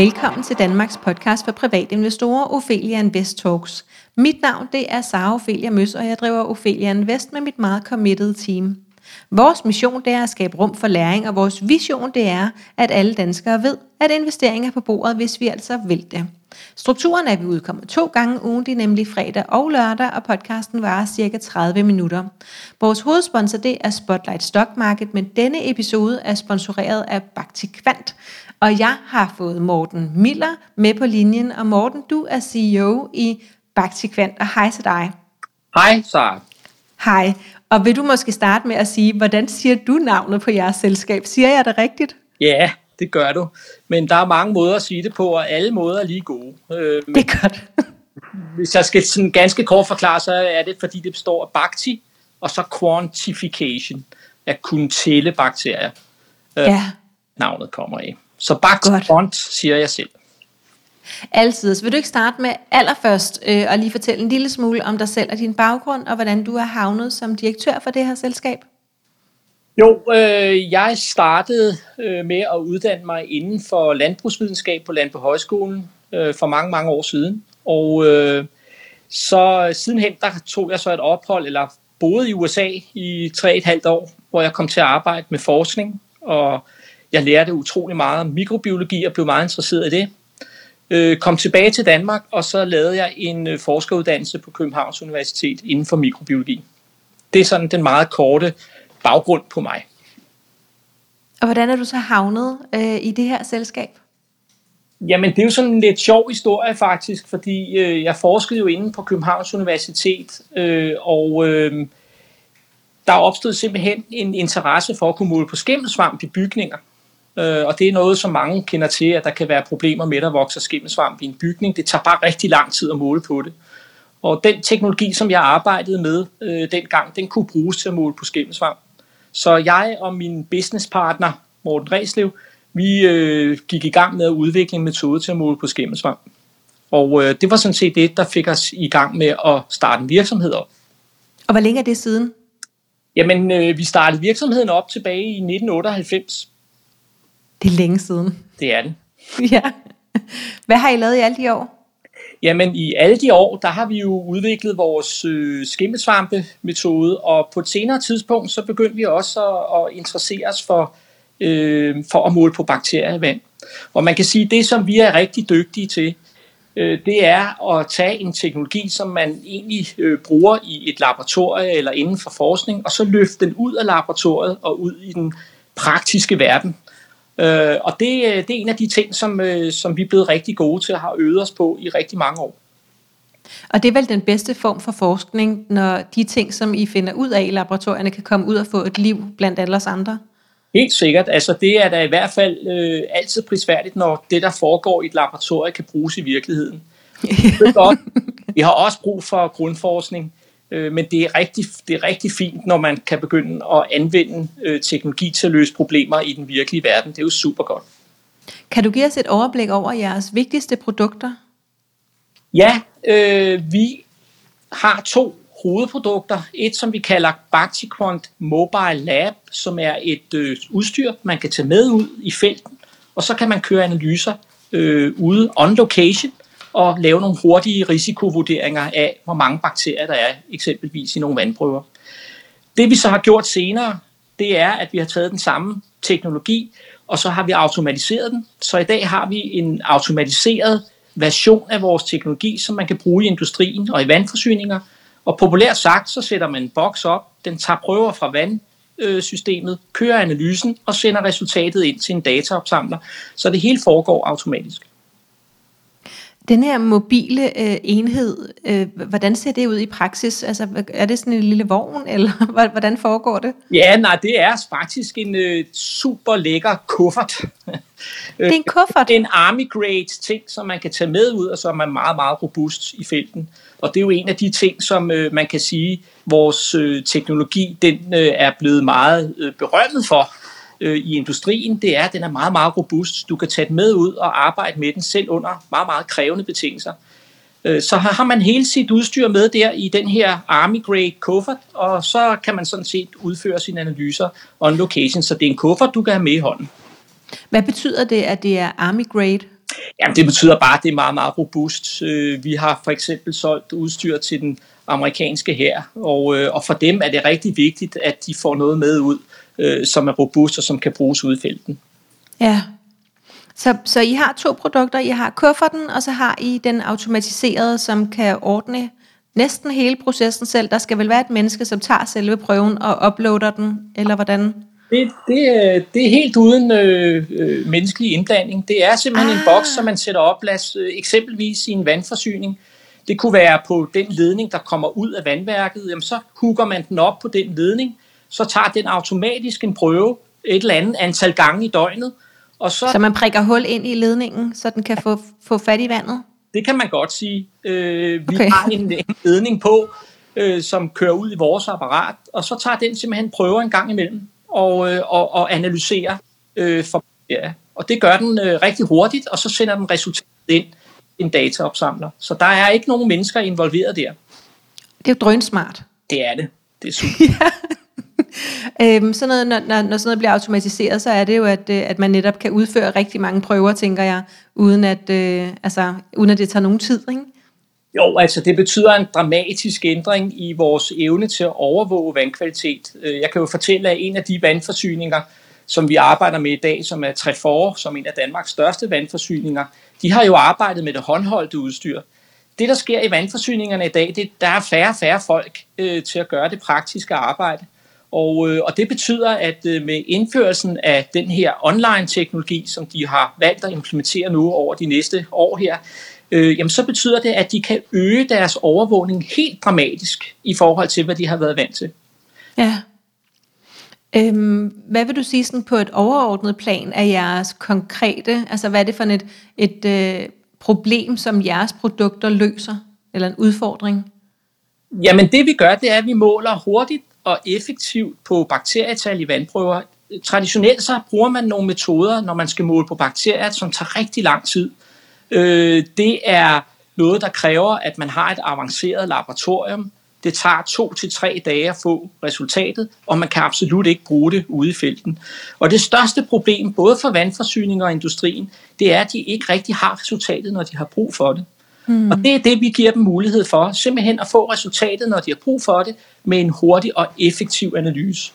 Velkommen til Danmarks podcast for privatinvestorer, Ophelia Invest Talks. Mit navn det er Sara Ophelia Møs, og jeg driver Ophelia Invest med mit meget committed team. Vores mission det er at skabe rum for læring, og vores vision det er, at alle danskere ved, at investeringer er på bordet, hvis vi altså vil det. Strukturen er, at vi udkommer to gange ugen, det er nemlig fredag og lørdag, og podcasten varer cirka 30 minutter. Vores hovedsponsor det er Spotlight Stock Market, men denne episode er sponsoreret af Bakti Kvant, og jeg har fået Morten Miller med på linjen, og Morten, du er CEO i Bakti Kvant, og hej til dig. Hej, Sara. Hej, og vil du måske starte med at sige, hvordan siger du navnet på jeres selskab? Siger jeg det rigtigt? Ja, det gør du. Men der er mange måder at sige det på, og alle måder er lige gode. Øh, det er godt. hvis jeg skal sådan ganske kort forklare, så er det, fordi det består af bakti, og så quantification, at kunne tælle bakterier. Øh, ja. Navnet kommer af. Så bakti quant siger jeg selv. Altid. Så vil du ikke starte med allerførst øh, og lige fortælle en lille smule om dig selv og din baggrund, og hvordan du er havnet som direktør for det her selskab? Jo, øh, jeg startede øh, med at uddanne mig inden for landbrugsvidenskab på Landbrug Højskolen øh, for mange, mange år siden. Og øh, så sidenhen, der tog jeg så et ophold, eller boede i USA i tre et halvt år, hvor jeg kom til at arbejde med forskning, og jeg lærte utrolig meget om mikrobiologi og blev meget interesseret i det. Øh, kom tilbage til Danmark, og så lavede jeg en øh, forskeruddannelse på Københavns Universitet inden for mikrobiologi. Det er sådan den meget korte baggrund på mig. Og hvordan er du så havnet øh, i det her selskab? Jamen, det er jo sådan en lidt sjov historie faktisk, fordi øh, jeg forskede jo inde på Københavns Universitet, øh, og øh, der opstod simpelthen en interesse for at kunne måle på skimmelsvamp i bygninger. Øh, og det er noget, som mange kender til, at der kan være problemer med, at der vokser skimmelsvamp i en bygning. Det tager bare rigtig lang tid at måle på det. Og den teknologi, som jeg arbejdede med øh, dengang, den kunne bruges til at måle på skimmelsvamp. Så jeg og min businesspartner, Morten Reslev, vi øh, gik i gang med at udvikle en metode til at måle på skimmelsvamp. Og øh, det var sådan set det, der fik os i gang med at starte en virksomhed op. Og hvor længe er det siden? Jamen, øh, vi startede virksomheden op tilbage i 1998. Det er længe siden. Det er det. ja. Hvad har I lavet i alle de år? Jamen i alle de år, der har vi jo udviklet vores øh, skimmelsvampe-metode, og på et senere tidspunkt, så begyndte vi også at, at interessere os for, øh, for at måle på bakterier i vand. Og man kan sige, at det, som vi er rigtig dygtige til, øh, det er at tage en teknologi, som man egentlig øh, bruger i et laboratorie eller inden for forskning, og så løfte den ud af laboratoriet og ud i den praktiske verden. Øh, og det, øh, det er en af de ting, som, øh, som vi er blevet rigtig gode til at have øvet os på i rigtig mange år. Og det er vel den bedste form for forskning, når de ting, som I finder ud af i laboratorierne, kan komme ud og få et liv blandt alle os andre? Helt sikkert. Altså det er da i hvert fald øh, altid prisværdigt, når det, der foregår i et laboratorium, kan bruges i virkeligheden. Det er godt. Vi har også brug for grundforskning, Øh, men det er, rigtig, det er rigtig fint, når man kan begynde at anvende øh, teknologi til at løse problemer i den virkelige verden. Det er jo super godt. Kan du give os et overblik over jeres vigtigste produkter? Ja, øh, vi har to hovedprodukter. Et, som vi kalder Bactiquant Mobile Lab, som er et øh, udstyr, man kan tage med ud i felten, og så kan man køre analyser øh, ude on location og lave nogle hurtige risikovurderinger af, hvor mange bakterier der er, eksempelvis i nogle vandprøver. Det vi så har gjort senere, det er, at vi har taget den samme teknologi, og så har vi automatiseret den. Så i dag har vi en automatiseret version af vores teknologi, som man kan bruge i industrien og i vandforsyninger. Og populært sagt, så sætter man en boks op, den tager prøver fra vandsystemet, kører analysen og sender resultatet ind til en dataopsamler, så det hele foregår automatisk. Den her mobile øh, enhed, øh, hvordan ser det ud i praksis? Altså, er det sådan en lille vogn, eller hvordan foregår det? Ja, nej, det er faktisk en øh, super lækker kuffert. Det er en kuffert? Det er en army grade ting, som man kan tage med ud, og som er meget, meget robust i felten. Og det er jo en af de ting, som øh, man kan sige, vores øh, teknologi den øh, er blevet meget øh, berømmet for øh, i industrien, det er, at den er meget, meget robust. Du kan tage den med ud og arbejde med den selv under meget, meget krævende betingelser. Øh, så har man hele sit udstyr med der i den her Army Grade kuffert, og så kan man sådan set udføre sine analyser on location, så det er en kuffert, du kan have med i hånden. Hvad betyder det, at det er Army Grade? Jamen, det betyder bare, at det er meget, meget robust. Øh, vi har for eksempel solgt udstyr til den amerikanske her, og, øh, og for dem er det rigtig vigtigt, at de får noget med ud, øh, som er robust og som kan bruges ude i felten. Ja, så, så I har to produkter. I har kufferten, og så har I den automatiserede, som kan ordne næsten hele processen selv. Der skal vel være et menneske, som tager selve prøven og uploader den, eller hvordan? Det, det, det er helt uden øh, øh, menneskelig indblanding. Det er simpelthen ah. en boks, som man sætter op, lad øh, eksempelvis i en vandforsyning. Det kunne være på den ledning, der kommer ud af vandværket. Jamen, så hugger man den op på den ledning. Så tager den automatisk en prøve et eller andet antal gange i døgnet. Og så, så man prikker hul ind i ledningen, så den kan få, få fat i vandet? Det kan man godt sige. Øh, vi okay. har en, en ledning på, øh, som kører ud i vores apparat, og så tager den simpelthen prøver en gang imellem og, øh, og, og analyserer øh, for ja. Og det gør den øh, rigtig hurtigt, og så sender den resultatet ind en dataopsamler. Så der er ikke nogen mennesker involveret der. Det er jo drønsmart. Det er det. Det er super. ja. øhm, sådan noget, når, når, når sådan noget bliver automatiseret, så er det jo, at, øh, at man netop kan udføre rigtig mange prøver, tænker jeg, uden at, øh, altså, uden at det tager nogen tid, ikke? Jo, altså det betyder en dramatisk ændring i vores evne til at overvåge vandkvalitet. Øh, jeg kan jo fortælle, at en af de vandforsyninger, som vi arbejder med i dag, som er Trefor, som er en af Danmarks største vandforsyninger, de har jo arbejdet med det håndholdte udstyr. Det, der sker i vandforsyningerne i dag, det, der er færre og færre folk øh, til at gøre det praktiske arbejde. Og, øh, og det betyder, at øh, med indførelsen af den her online-teknologi, som de har valgt at implementere nu over de næste år her, øh, jamen så betyder det, at de kan øge deres overvågning helt dramatisk i forhold til, hvad de har været vant til. Ja. Øhm, hvad vil du sige sådan på et overordnet plan af jeres konkrete, altså hvad er det for et, et øh, problem, som jeres produkter løser, eller en udfordring? Jamen det vi gør, det er, at vi måler hurtigt og effektivt på bakterietal i vandprøver. Traditionelt så bruger man nogle metoder, når man skal måle på bakterier, som tager rigtig lang tid. Øh, det er noget, der kræver, at man har et avanceret laboratorium. Det tager to til tre dage at få resultatet, og man kan absolut ikke bruge det ude i felten. Og det største problem, både for vandforsyning og industrien, det er, at de ikke rigtig har resultatet, når de har brug for det. Mm. Og det er det, vi giver dem mulighed for, simpelthen at få resultatet, når de har brug for det, med en hurtig og effektiv analyse.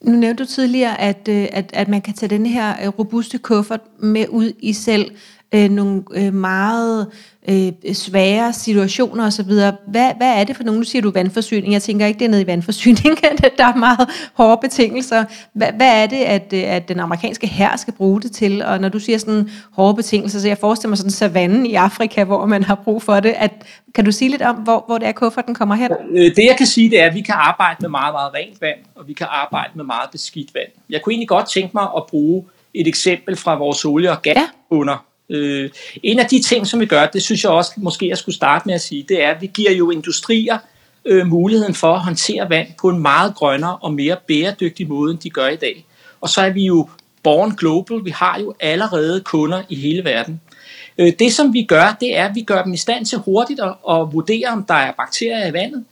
Nu nævnte du tidligere, at, øh, at, at man kan tage den her robuste kuffert med ud i selv øh, nogle øh, meget øh, svære situationer osv. Hvad, hvad er det for nogle, nu siger du vandforsyning, jeg tænker ikke, det er nede i vandforsyning, der er meget hårde betingelser. Hvad, hvad er det, at, øh, at den amerikanske hær skal bruge det til? Og når du siger sådan hårde betingelser, så jeg forestiller mig sådan savannen i Afrika, hvor man har brug for det. At, kan du sige lidt om, hvor, hvor det er, kufferten kommer hen? Øh, det jeg kan sige, det er, at vi kan arbejde med meget, meget rent vand, og vi kan arbejde med meget beskidt vand. Jeg kunne egentlig godt tænke mig at bruge et eksempel fra vores olie- og gasbunder. Ja Øh, en af de ting, som vi gør, det synes jeg også måske, jeg skulle starte med at sige, det er, at vi giver jo industrier øh, muligheden for at håndtere vand på en meget grønnere og mere bæredygtig måde, end de gør i dag. Og så er vi jo born global, vi har jo allerede kunder i hele verden. Øh, det som vi gør, det er, at vi gør dem i stand til hurtigt at, at vurdere, om der er bakterier i vandet.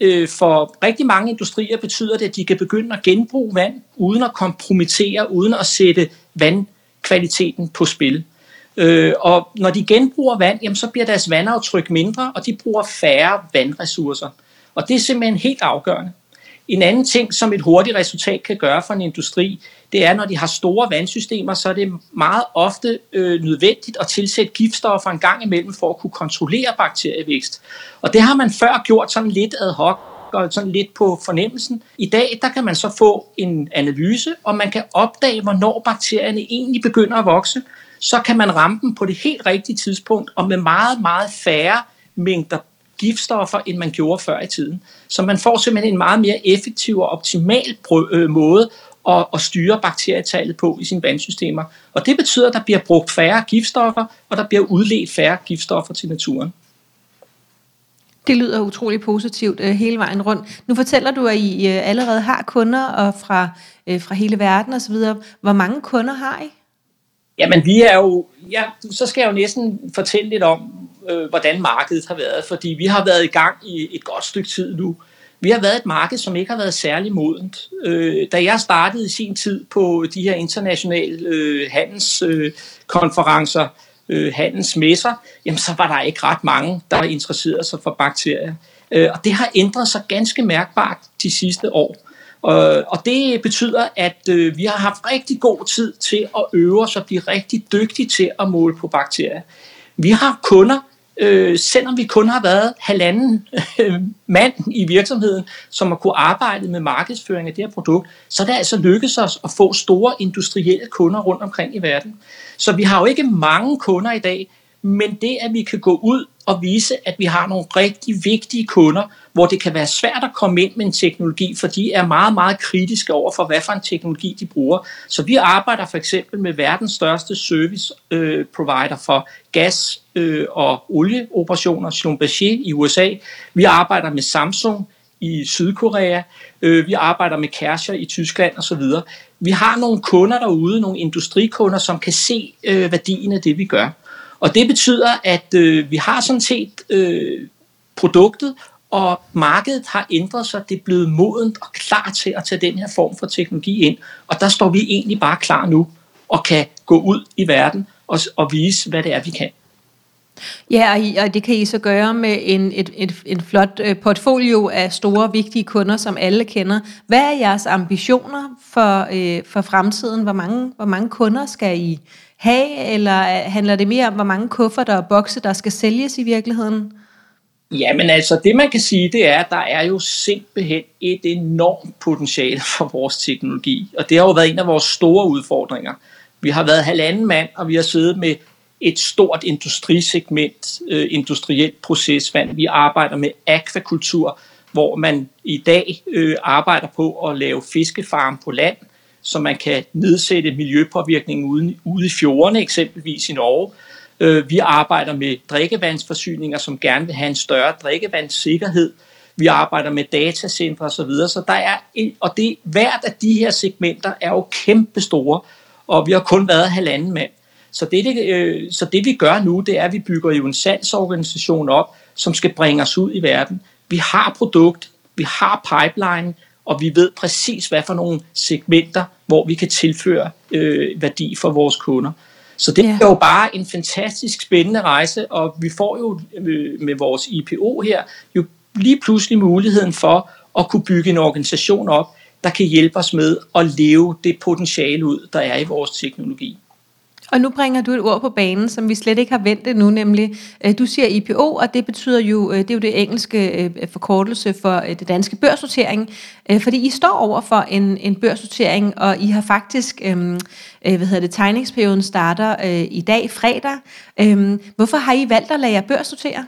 Øh, for rigtig mange industrier betyder det, at de kan begynde at genbruge vand, uden at kompromittere, uden at sætte vandkvaliteten på spil. Øh, og når de genbruger vand, jamen, så bliver deres vandaftryk mindre, og de bruger færre vandressourcer. Og det er simpelthen helt afgørende. En anden ting, som et hurtigt resultat kan gøre for en industri, det er, når de har store vandsystemer, så er det meget ofte øh, nødvendigt at tilsætte giftstoffer en gang imellem for at kunne kontrollere bakterievækst. Og det har man før gjort sådan lidt ad hoc og sådan lidt på fornemmelsen. I dag der kan man så få en analyse, og man kan opdage, hvornår bakterierne egentlig begynder at vokse, så kan man ramme dem på det helt rigtige tidspunkt, og med meget, meget færre mængder giftstoffer, end man gjorde før i tiden. Så man får simpelthen en meget mere effektiv og optimal øh, måde at, at styre bakterietallet på i sine vandsystemer. Og det betyder, at der bliver brugt færre giftstoffer, og der bliver udledt færre giftstoffer til naturen. Det lyder utrolig positivt øh, hele vejen rundt. Nu fortæller du, at I øh, allerede har kunder og fra, øh, fra hele verden osv. Hvor mange kunder har I? Jamen, vi er jo, ja, så skal jeg jo næsten fortælle lidt om, øh, hvordan markedet har været, fordi vi har været i gang i et godt stykke tid nu. Vi har været et marked, som ikke har været særlig modent. Øh, da jeg startede i sin tid på de her internationale øh, handelskonferencer, øh, øh, handelsmesser, jamen så var der ikke ret mange, der interesserede sig for bakterier. Øh, og det har ændret sig ganske mærkbart de sidste år. Og, og det betyder, at øh, vi har haft rigtig god tid til at øve os og blive rigtig dygtige til at måle på bakterier. Vi har kunder, øh, selvom vi kun har været halvanden øh, mand i virksomheden, som har kunne arbejde med markedsføring af det her produkt, så er det altså lykkedes os at få store industrielle kunder rundt omkring i verden. Så vi har jo ikke mange kunder i dag, men det, at vi kan gå ud og vise, at vi har nogle rigtig vigtige kunder, hvor det kan være svært at komme ind med en teknologi, for de er meget, meget kritiske over for, hvad for en teknologi de bruger. Så vi arbejder for eksempel med verdens største service øh, provider for gas øh, og olieoperationer, Schlumberger i USA. Vi arbejder med Samsung i Sydkorea. Øh, vi arbejder med Kärcher i Tyskland osv. Vi har nogle kunder derude, nogle industrikunder, som kan se øh, værdien af det, vi gør. Og det betyder, at øh, vi har sådan set øh, produktet, og markedet har ændret sig. Det er blevet modent og klar til at tage den her form for teknologi ind. Og der står vi egentlig bare klar nu og kan gå ud i verden og, og vise, hvad det er, vi kan. Ja, og, I, og det kan I så gøre med en, et, et, en flot øh, portfolio af store, vigtige kunder, som alle kender. Hvad er jeres ambitioner for, øh, for fremtiden? Hvor mange, hvor mange kunder skal I have, eller øh, handler det mere om, hvor mange kufferter og bokse, der skal sælges i virkeligheden? Ja, men altså det man kan sige, det er, at der er jo simpelthen et enormt potentiale for vores teknologi. Og det har jo været en af vores store udfordringer. Vi har været halvanden mand, og vi har siddet med et stort industrisegment, øh, industrielt procesvand. Vi arbejder med akvakultur, hvor man i dag øh, arbejder på at lave fiskefarm på land, så man kan nedsætte miljøpåvirkningen ude, ude i fjordene, eksempelvis i Norge. Øh, vi arbejder med drikkevandsforsyninger, som gerne vil have en større drikkevandssikkerhed. Vi arbejder med datacenter osv. Så, så der er en, og det, hvert af de her segmenter er jo kæmpe store, og vi har kun været halvanden mand. Så det, det, øh, så det vi gør nu, det er, at vi bygger jo en salgsorganisation op, som skal bringe os ud i verden. Vi har produkt, vi har pipeline, og vi ved præcis, hvad for nogle segmenter, hvor vi kan tilføre øh, værdi for vores kunder. Så det er jo bare en fantastisk spændende rejse, og vi får jo øh, med vores IPO her jo lige pludselig muligheden for at kunne bygge en organisation op, der kan hjælpe os med at leve det potentiale ud, der er i vores teknologi. Og nu bringer du et ord på banen, som vi slet ikke har ventet nu, nemlig, øh, du siger IPO, og det betyder jo, øh, det er jo det engelske øh, forkortelse for det danske børsnotering, fordi I står over for en, en børsnotering, og I har faktisk, øhm, hvad hedder det, tegningsperioden starter i dag, fredag. Øhm, hvorfor har I valgt at lade jer børsnotere?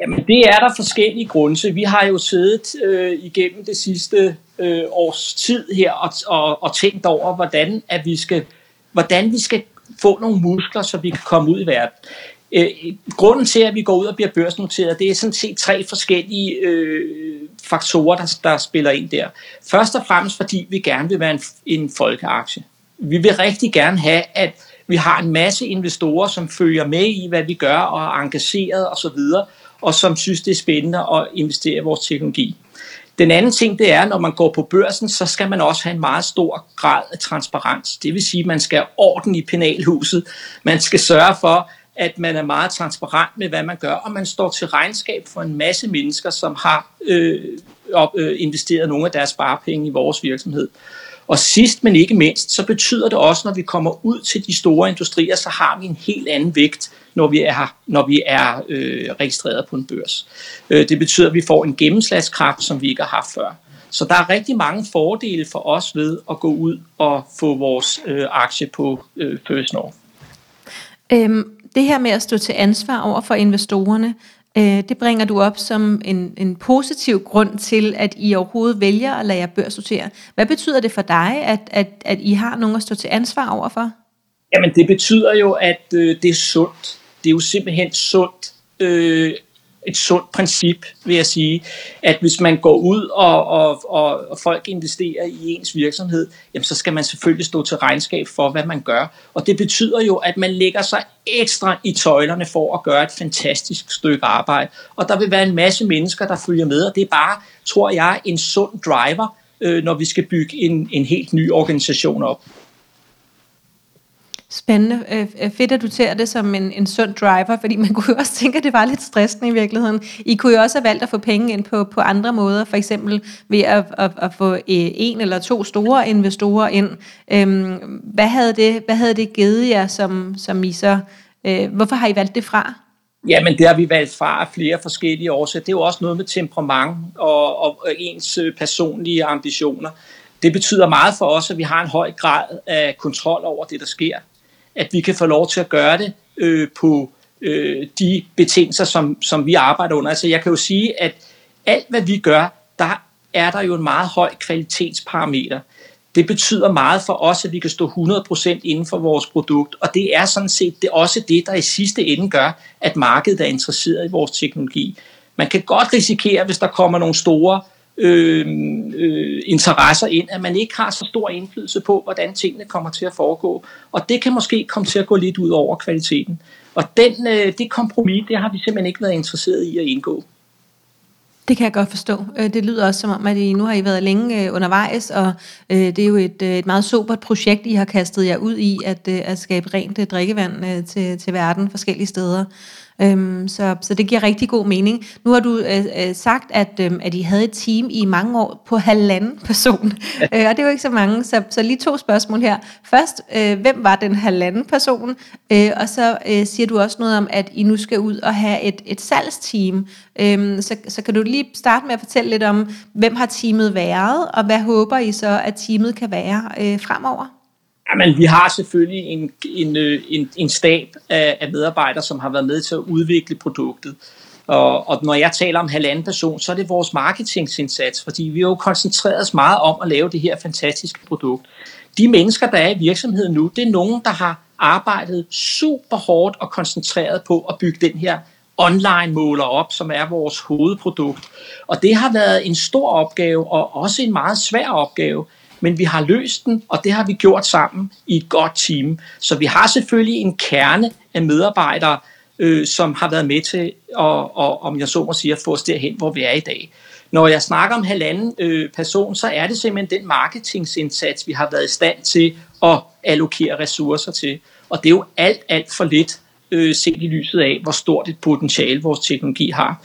Jamen det er der forskellige grunde Vi har jo siddet øh, igennem det sidste øh, års tid her og, og, og tænkt over, hvordan at vi skal hvordan vi skal få nogle muskler, så vi kan komme ud i verden. Øh, grunden til, at vi går ud og bliver børsnoteret, det er sådan set tre forskellige øh, faktorer, der, der spiller ind der. Først og fremmest, fordi vi gerne vil være en, en folkeaktie. Vi vil rigtig gerne have, at vi har en masse investorer, som følger med i, hvad vi gør, og er engageret osv., og som synes, det er spændende at investere i vores teknologi. Den anden ting, det er, når man går på børsen, så skal man også have en meget stor grad af transparens. Det vil sige, at man skal have orden i penalhuset. Man skal sørge for, at man er meget transparent med, hvad man gør, og man står til regnskab for en masse mennesker, som har øh, op, øh, investeret nogle af deres sparepenge i vores virksomhed. Og sidst, men ikke mindst, så betyder det også, når vi kommer ud til de store industrier, så har vi en helt anden vægt, når vi er, når vi er øh, registreret på en børs. Øh, det betyder, at vi får en gennemslagskraft, som vi ikke har haft før. Så der er rigtig mange fordele for os ved at gå ud og få vores øh, aktie på øh, First North. Øhm, det her med at stå til ansvar over for investorerne, Øh, det bringer du op som en, en positiv grund til, at I overhovedet vælger at lade jer børsnotere. Hvad betyder det for dig, at, at, at I har nogen at stå til ansvar overfor? Jamen det betyder jo, at øh, det er sundt. Det er jo simpelthen sundt. Øh, et sundt princip, vil jeg sige, at hvis man går ud og, og, og, og folk investerer i ens virksomhed, jamen så skal man selvfølgelig stå til regnskab for, hvad man gør. Og det betyder jo, at man lægger sig ekstra i tøjlerne for at gøre et fantastisk stykke arbejde. Og der vil være en masse mennesker, der følger med, og det er bare, tror jeg, en sund driver, øh, når vi skal bygge en, en helt ny organisation op. Spændende. Øh, øh, fedt, at du ser det som en, en sund driver, fordi man kunne jo også tænke, at det var lidt stressende i virkeligheden. I kunne jo også have valgt at få penge ind på, på andre måder, for eksempel ved at, at, at få øh, en eller to store investorer ind. Øhm, hvad, havde det, hvad havde det givet jer, som, som I så... Øh, hvorfor har I valgt det fra? Jamen, det har vi valgt fra af flere forskellige årsager. Det er jo også noget med temperament og, og ens øh, personlige ambitioner. Det betyder meget for os, at vi har en høj grad af kontrol over det, der sker at vi kan få lov til at gøre det øh, på øh, de betingelser, som, som vi arbejder under. Altså jeg kan jo sige, at alt hvad vi gør, der er der jo en meget høj kvalitetsparameter. Det betyder meget for os, at vi kan stå 100% inden for vores produkt, og det er sådan set det også det, der i sidste ende gør, at markedet er interesseret i vores teknologi. Man kan godt risikere, hvis der kommer nogle store øh, Øh, øh, interesser ind, at man ikke har så stor indflydelse på, hvordan tingene kommer til at foregå. Og det kan måske komme til at gå lidt ud over kvaliteten. Og den, øh, det kompromis, det har vi simpelthen ikke været interesseret i at indgå. Det kan jeg godt forstå. Øh, det lyder også som om, at I nu har I været længe øh, undervejs, og det er jo et, et meget sobert projekt, I har kastet jer ud i, at, at skabe rent drikkevand til, til verden forskellige steder. Øhm, så, så det giver rigtig god mening. Nu har du øh, øh, sagt, at, øh, at I havde et team i mange år på halvanden person, øh, og det er jo ikke så mange, så, så lige to spørgsmål her. Først, øh, hvem var den halvanden person? Øh, og så øh, siger du også noget om, at I nu skal ud og have et, et salgsteam. Øh, så, så kan du lige starte med at fortælle lidt om, hvem har teamet været, og hvad håber I så, at teamet kan være øh, fremover? Jamen, vi har selvfølgelig en, en, øh, en, en stab af, af medarbejdere, som har været med til at udvikle produktet. Og, og når jeg taler om halvanden person, så er det vores marketingsindsats, fordi vi har jo koncentreret os meget om at lave det her fantastiske produkt. De mennesker, der er i virksomheden nu, det er nogen, der har arbejdet super hårdt og koncentreret på at bygge den her online måler op, som er vores hovedprodukt. Og det har været en stor opgave, og også en meget svær opgave men vi har løst den, og det har vi gjort sammen i et godt team. Så vi har selvfølgelig en kerne af medarbejdere, øh, som har været med til, at, og, om jeg så må sige, at få os derhen, hvor vi er i dag. Når jeg snakker om halvanden øh, person, så er det simpelthen den marketingsindsats, vi har været i stand til at allokere ressourcer til. Og det er jo alt, alt for lidt øh, set i lyset af, hvor stort et potentiale vores teknologi har.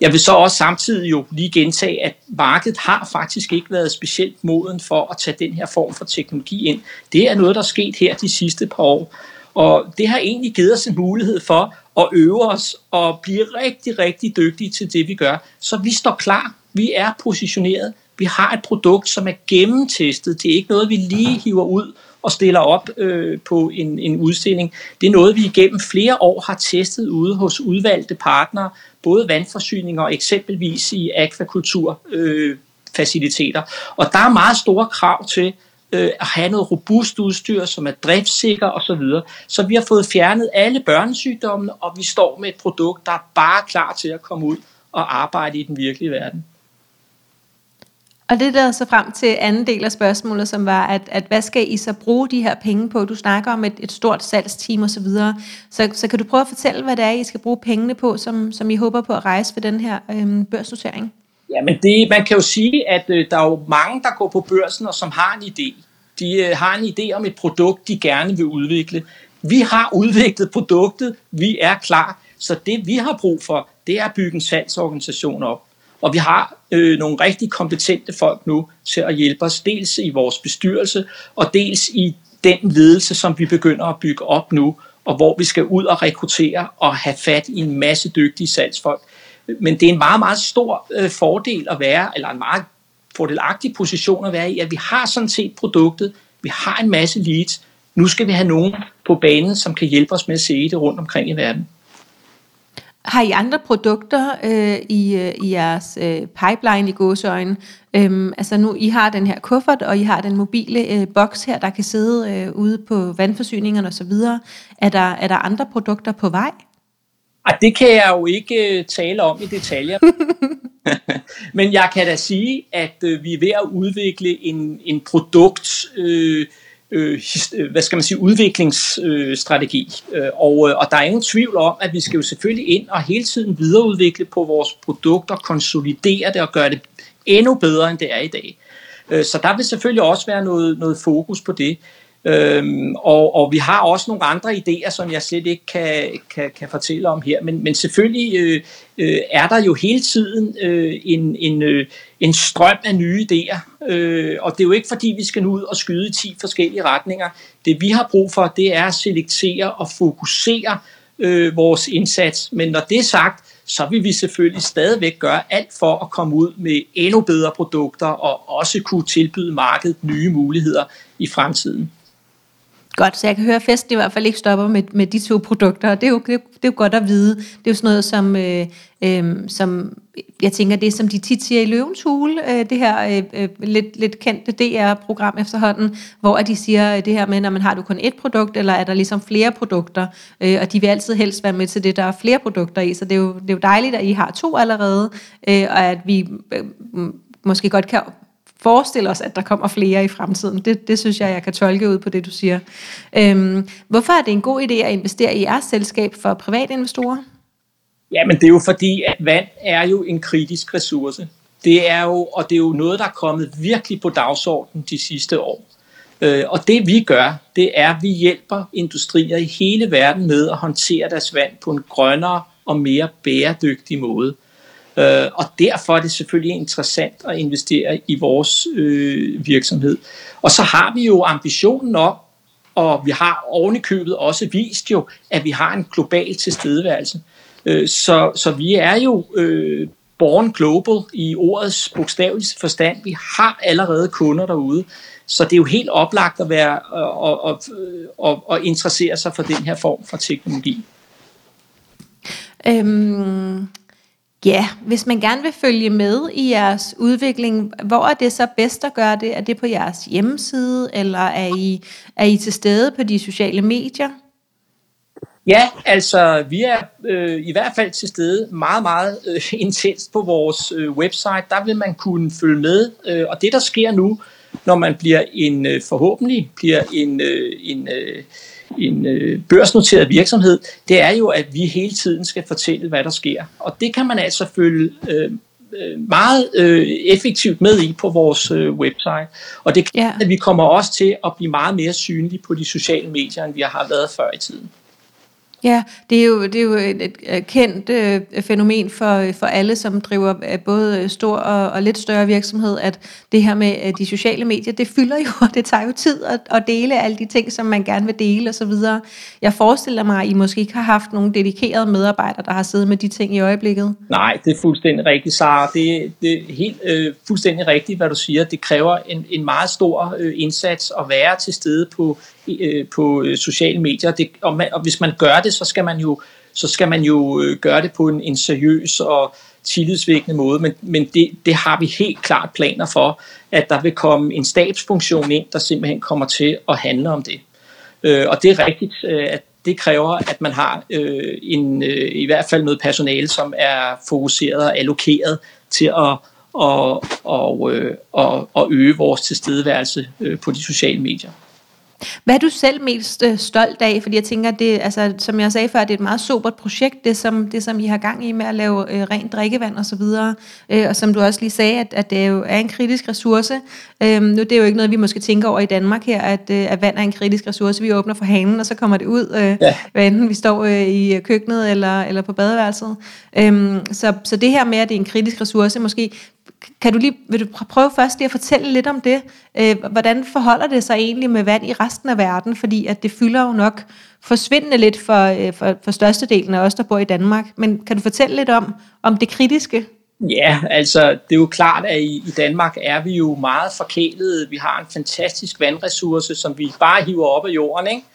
Jeg vil så også samtidig jo lige gentage, at markedet har faktisk ikke været specielt moden for at tage den her form for teknologi ind. Det er noget, der er sket her de sidste par år. Og det har egentlig givet os en mulighed for at øve os og blive rigtig, rigtig dygtige til det, vi gør. Så vi står klar. Vi er positioneret. Vi har et produkt, som er gennemtestet. Det er ikke noget, vi lige hiver ud og stiller op øh, på en, en udstilling. Det er noget, vi igennem flere år har testet ude hos udvalgte partnere, både vandforsyninger og eksempelvis i akvakultur. Øh, faciliteter. Og der er meget store krav til øh, at have noget robust udstyr, som er driftsikker osv. Så, så vi har fået fjernet alle børnesygdommene, og vi står med et produkt, der er bare klar til at komme ud og arbejde i den virkelige verden. Og det leder så frem til anden del af spørgsmålet, som var, at, at hvad skal I så bruge de her penge på? Du snakker om et, et stort salgsteam osv. Så, videre. så så kan du prøve at fortælle, hvad det er, I skal bruge pengene på, som, som I håber på at rejse ved den her øhm, børsnotering? Jamen det, man kan jo sige, at øh, der er jo mange, der går på børsen og som har en idé. De øh, har en idé om et produkt, de gerne vil udvikle. Vi har udviklet produktet, vi er klar, så det vi har brug for, det er at bygge en salgsorganisation op. Og vi har øh, nogle rigtig kompetente folk nu til at hjælpe os, dels i vores bestyrelse, og dels i den ledelse, som vi begynder at bygge op nu, og hvor vi skal ud og rekruttere og have fat i en masse dygtige salgsfolk. Men det er en meget, meget stor øh, fordel at være, eller en meget fordelagtig position at være i, at vi har sådan set produktet, vi har en masse leads, nu skal vi have nogen på banen, som kan hjælpe os med at se det rundt omkring i verden. Har I andre produkter øh, i, øh, i jeres øh, pipeline i gåsøjne? Øhm, altså nu, I har den her kuffert, og I har den mobile øh, boks her, der kan sidde øh, ude på vandforsyningerne osv. Er der, er der andre produkter på vej? Ej, det kan jeg jo ikke øh, tale om i detaljer. Men jeg kan da sige, at øh, vi er ved at udvikle en, en produkt, øh, Øh, øh, hvad skal man sige, udviklingsstrategi. Øh, og, øh, og der er ingen tvivl om, at vi skal jo selvfølgelig ind og hele tiden videreudvikle på vores produkter, konsolidere det og gøre det endnu bedre, end det er i dag. Øh, så der vil selvfølgelig også være noget, noget fokus på det. Øhm, og, og vi har også nogle andre idéer, som jeg slet ikke kan, kan, kan fortælle om her. Men, men selvfølgelig øh, øh, er der jo hele tiden øh, en, en, øh, en strøm af nye idéer. Øh, og det er jo ikke fordi, vi skal nu ud og skyde i 10 forskellige retninger. Det vi har brug for, det er at selektere og fokusere øh, vores indsats. Men når det er sagt, så vil vi selvfølgelig stadigvæk gøre alt for at komme ud med endnu bedre produkter og også kunne tilbyde markedet nye muligheder i fremtiden. Godt, så jeg kan høre, at festen i hvert fald ikke stopper med, med de to produkter, og det er jo, det, er, det er jo godt at vide. Det er jo sådan noget, som, øh, øh, som jeg tænker, det er som de tit siger i Løvens Hule, øh, det her øh, øh lidt, lidt kendte DR-program efterhånden, hvor de siger øh, det her med, når man har du kun et produkt, eller er der ligesom flere produkter, øh, og de vil altid helst være med til det, der er flere produkter i, så det er jo, det er jo dejligt, at I har to allerede, øh, og at vi øh, måske godt kan forestille os, at der kommer flere i fremtiden. Det, det synes jeg, jeg kan tolke ud på det, du siger. Øhm, hvorfor er det en god idé at investere i jeres selskab for private investorer? Jamen det er jo fordi, at vand er jo en kritisk ressource. Det er jo, og det er jo noget, der er kommet virkelig på dagsordenen de sidste år. Øh, og det vi gør, det er, at vi hjælper industrier i hele verden med at håndtere deres vand på en grønnere og mere bæredygtig måde. Øh, og derfor er det selvfølgelig interessant at investere i vores øh, virksomhed. Og så har vi jo ambitionen om, og vi har ovenikøbet også vist jo, at vi har en global tilstedeværelse. Øh, så, så vi er jo øh, born global i ordets bogstaveligste forstand. Vi har allerede kunder derude. Så det er jo helt oplagt at være øh, og, og, øh, og, og interessere sig for den her form for teknologi. Øhm, Ja, hvis man gerne vil følge med i jeres udvikling, hvor er det så bedst at gøre det? Er det på jeres hjemmeside, eller er I, er I til stede på de sociale medier? Ja, altså vi er øh, i hvert fald til stede meget, meget øh, intenst på vores øh, website. Der vil man kunne følge med, øh, og det der sker nu, når man bliver en øh, forhåbentlig bliver en, øh, en øh, en øh, børsnoteret virksomhed, det er jo, at vi hele tiden skal fortælle, hvad der sker. Og det kan man altså følge øh, øh, meget øh, effektivt med i på vores øh, website. Og det kan, ja. at vi kommer også til at blive meget mere synlige på de sociale medier, end vi har været før i tiden. Ja, det er jo, det er jo et, et kendt øh, fænomen for, for alle, som driver øh, både øh, stor og, og lidt større virksomhed, at det her med øh, de sociale medier, det fylder jo, og det tager jo tid at, at dele alle de ting, som man gerne vil dele osv. Jeg forestiller mig, at I måske ikke har haft nogen dedikerede medarbejdere, der har siddet med de ting i øjeblikket. Nej, det er fuldstændig rigtigt, Sara. Det, det er helt øh, fuldstændig rigtigt, hvad du siger. Det kræver en, en meget stor øh, indsats at være til stede på øh, på øh, sociale medier. Det, og, man, og hvis man gør det, så skal man jo, så skal man jo øh, gøre det på en, en seriøs og tillidsvækkende måde, men, men det, det har vi helt klart planer for, at der vil komme en stabsfunktion ind, der simpelthen kommer til at handle om det. Øh, og det er rigtigt, øh, at det kræver, at man har øh, en, øh, i hvert fald noget personale, som er fokuseret og allokeret til at og, og, øh, og, og øge vores tilstedeværelse øh, på de sociale medier. Hvad er du selv mest øh, stolt af? Fordi jeg tænker, det, altså, som jeg sagde før, det er et meget sobert projekt, det som, det som I har gang i med at lave øh, rent drikkevand og så videre. Øh, og som du også lige sagde, at, at det jo er en kritisk ressource. Øh, nu det er jo ikke noget, vi måske tænker over i Danmark her, at, øh, at vand er en kritisk ressource. Vi åbner for hanen, og så kommer det ud, øh, ja. hvad enten vi står øh, i køkkenet eller, eller på badeværelset. Øh, så, så det her med, at det er en kritisk ressource, måske kan du lige, vil du prøve først lige at fortælle lidt om det? Øh, hvordan forholder det sig egentlig med vand i resten af verden? Fordi at det fylder jo nok forsvindende lidt for, øh, for, for størstedelen af os, der bor i Danmark. Men kan du fortælle lidt om, om det kritiske? Ja, altså det er jo klart, at i, i Danmark er vi jo meget forkælede. Vi har en fantastisk vandressource, som vi bare hiver op af jorden, ikke?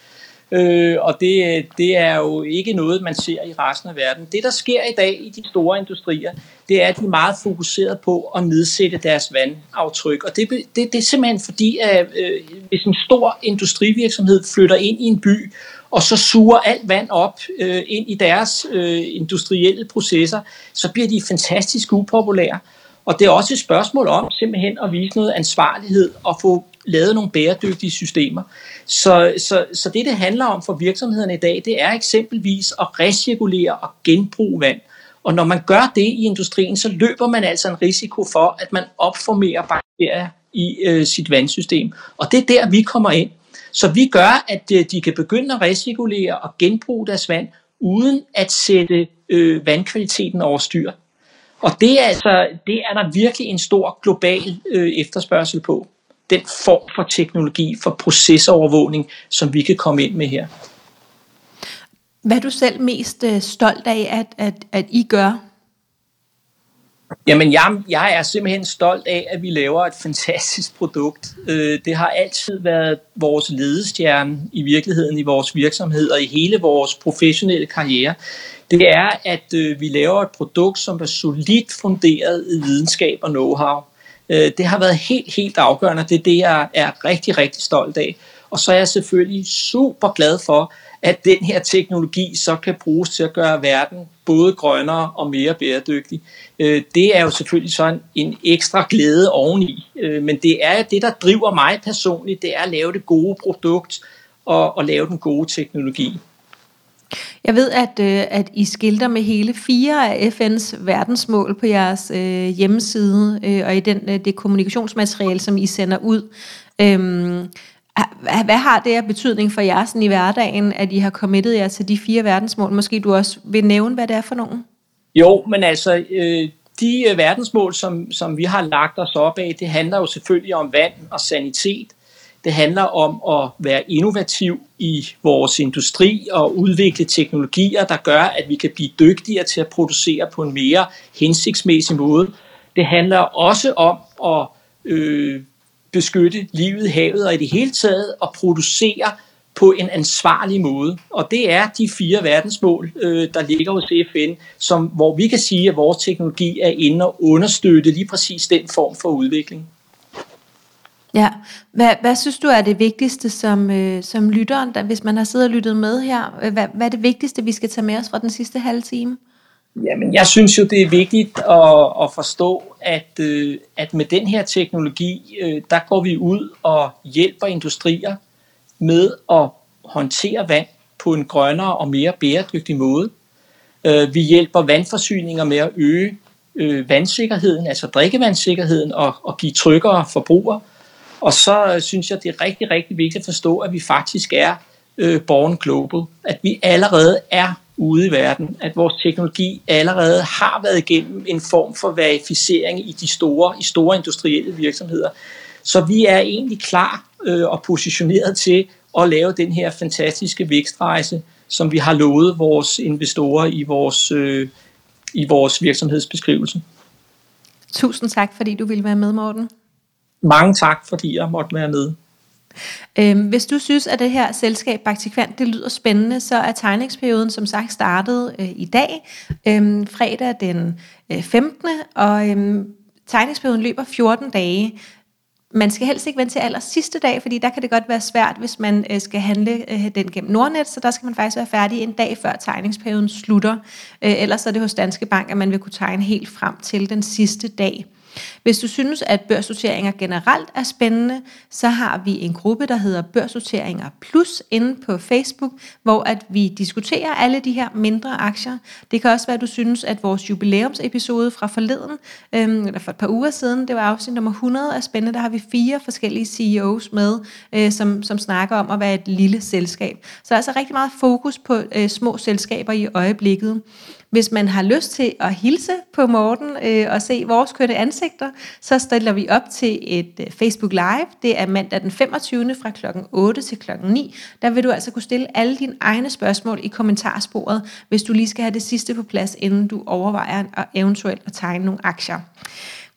Øh, og det, det er jo ikke noget, man ser i resten af verden. Det, der sker i dag i de store industrier, det er, at de er meget fokuseret på at nedsætte deres vandaftryk. Og det, det, det er simpelthen fordi, at øh, hvis en stor industrivirksomhed flytter ind i en by, og så suger alt vand op øh, ind i deres øh, industrielle processer, så bliver de fantastisk upopulære. Og det er også et spørgsmål om simpelthen at vise noget ansvarlighed og få lavet nogle bæredygtige systemer. Så, så, så det, det handler om for virksomhederne i dag, det er eksempelvis at recirkulere og genbruge vand. Og når man gør det i industrien, så løber man altså en risiko for, at man opformerer bakterier i øh, sit vandsystem. Og det er der, vi kommer ind. Så vi gør, at øh, de kan begynde at recirkulere og genbruge deres vand, uden at sætte øh, vandkvaliteten over styr. Og det er, altså, det er der virkelig en stor global øh, efterspørgsel på. Den form for teknologi, for procesovervågning, som vi kan komme ind med her. Hvad er du selv mest øh, stolt af, at, at, at I gør? Jamen, jeg, jeg er simpelthen stolt af, at vi laver et fantastisk produkt. Øh, det har altid været vores ledestjerne i virkeligheden i vores virksomhed og i hele vores professionelle karriere. Det er, at øh, vi laver et produkt, som er solidt funderet i videnskab og know-how. Øh, det har været helt, helt afgørende. Det er det, jeg er rigtig, rigtig stolt af. Og så er jeg selvfølgelig super glad for, at den her teknologi så kan bruges til at gøre verden både grønnere og mere bæredygtig. Øh, det er jo selvfølgelig sådan en ekstra glæde oveni, øh, men det er det, der driver mig personligt, det er at lave det gode produkt og, og lave den gode teknologi. Jeg ved, at, øh, at I skilter med hele fire af FN's verdensmål på jeres øh, hjemmeside, øh, og i den, øh, det kommunikationsmateriale, som I sender ud. Øhm, hvad har det af betydning for jer sådan i hverdagen, at I har committet jer til de fire verdensmål? Måske du også vil nævne, hvad det er for nogen? Jo, men altså, øh, de øh, verdensmål, som, som vi har lagt os op af, det handler jo selvfølgelig om vand og sanitet. Det handler om at være innovativ i vores industri og udvikle teknologier, der gør, at vi kan blive dygtigere til at producere på en mere hensigtsmæssig måde. Det handler også om at øh, beskytte livet i havet og i det hele taget at producere på en ansvarlig måde. Og det er de fire verdensmål, øh, der ligger hos FN, som, hvor vi kan sige, at vores teknologi er inde og understøtte lige præcis den form for udvikling. Ja, hvad, hvad synes du er det vigtigste som, øh, som lytteren, der, hvis man har siddet og lyttet med her? Øh, hvad, hvad er det vigtigste, vi skal tage med os fra den sidste halve time? Jamen, jeg synes jo, det er vigtigt at, at forstå, at, øh, at med den her teknologi, øh, der går vi ud og hjælper industrier med at håndtere vand på en grønnere og mere bæredygtig måde. Øh, vi hjælper vandforsyninger med at øge øh, vandsikkerheden, altså drikkevandssikkerheden, og, og give tryggere forbruger. Og så øh, synes jeg, det er rigtig, rigtig vigtigt at forstå, at vi faktisk er øh, born global, at vi allerede er ude i verden, at vores teknologi allerede har været igennem en form for verificering i de store, i store industrielle virksomheder. Så vi er egentlig klar øh, og positioneret til at lave den her fantastiske vækstrejse, som vi har lovet vores investorer i vores, øh, i vores virksomhedsbeskrivelse. Tusind tak, fordi du ville være med, Morten. Mange tak, fordi jeg måtte være med. Øhm, hvis du synes, at det her selskab Baktikvant, det lyder spændende, så er tegningsperioden som sagt startet øh, i dag, øh, fredag den øh, 15. Og øh, tegningsperioden løber 14 dage. Man skal helst ikke vente til aller sidste dag, fordi der kan det godt være svært, hvis man øh, skal handle øh, den gennem Nordnet, så der skal man faktisk være færdig en dag før tegningsperioden slutter. Øh, ellers er det hos Danske Bank, at man vil kunne tegne helt frem til den sidste dag. Hvis du synes, at børsnoteringer generelt er spændende, så har vi en gruppe, der hedder Børsnoteringer Plus inde på Facebook, hvor at vi diskuterer alle de her mindre aktier. Det kan også være, at du synes, at vores jubilæumsepisode fra forleden, øhm, eller for et par uger siden, det var afsnit nummer 100, er spændende. Der har vi fire forskellige CEOs med, øh, som, som snakker om at være et lille selskab. Så der er altså rigtig meget fokus på øh, små selskaber i øjeblikket. Hvis man har lyst til at hilse på Morten øh, og se vores kønne ansigter, så stiller vi op til et øh, Facebook Live. Det er mandag den 25. fra kl. 8 til kl. 9. Der vil du altså kunne stille alle dine egne spørgsmål i kommentarsporet, hvis du lige skal have det sidste på plads, inden du overvejer at eventuelt at tegne nogle aktier.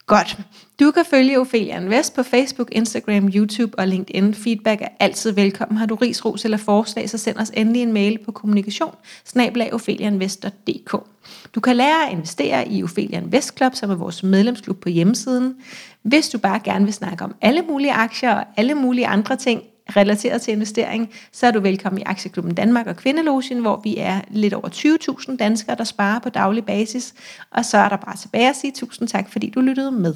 Godt. Du kan følge Ophelia Invest på Facebook, Instagram, YouTube og LinkedIn. Feedback er altid velkommen. Har du ris, ros eller forslag, så send os endelig en mail på kommunikation Du kan lære at investere i Ophelia Invest Club, som er vores medlemsklub på hjemmesiden. Hvis du bare gerne vil snakke om alle mulige aktier og alle mulige andre ting, relateret til investering, så er du velkommen i Aktieklubben Danmark og Kvindelogien, hvor vi er lidt over 20.000 danskere, der sparer på daglig basis. Og så er der bare tilbage at sige tusind tak, fordi du lyttede med.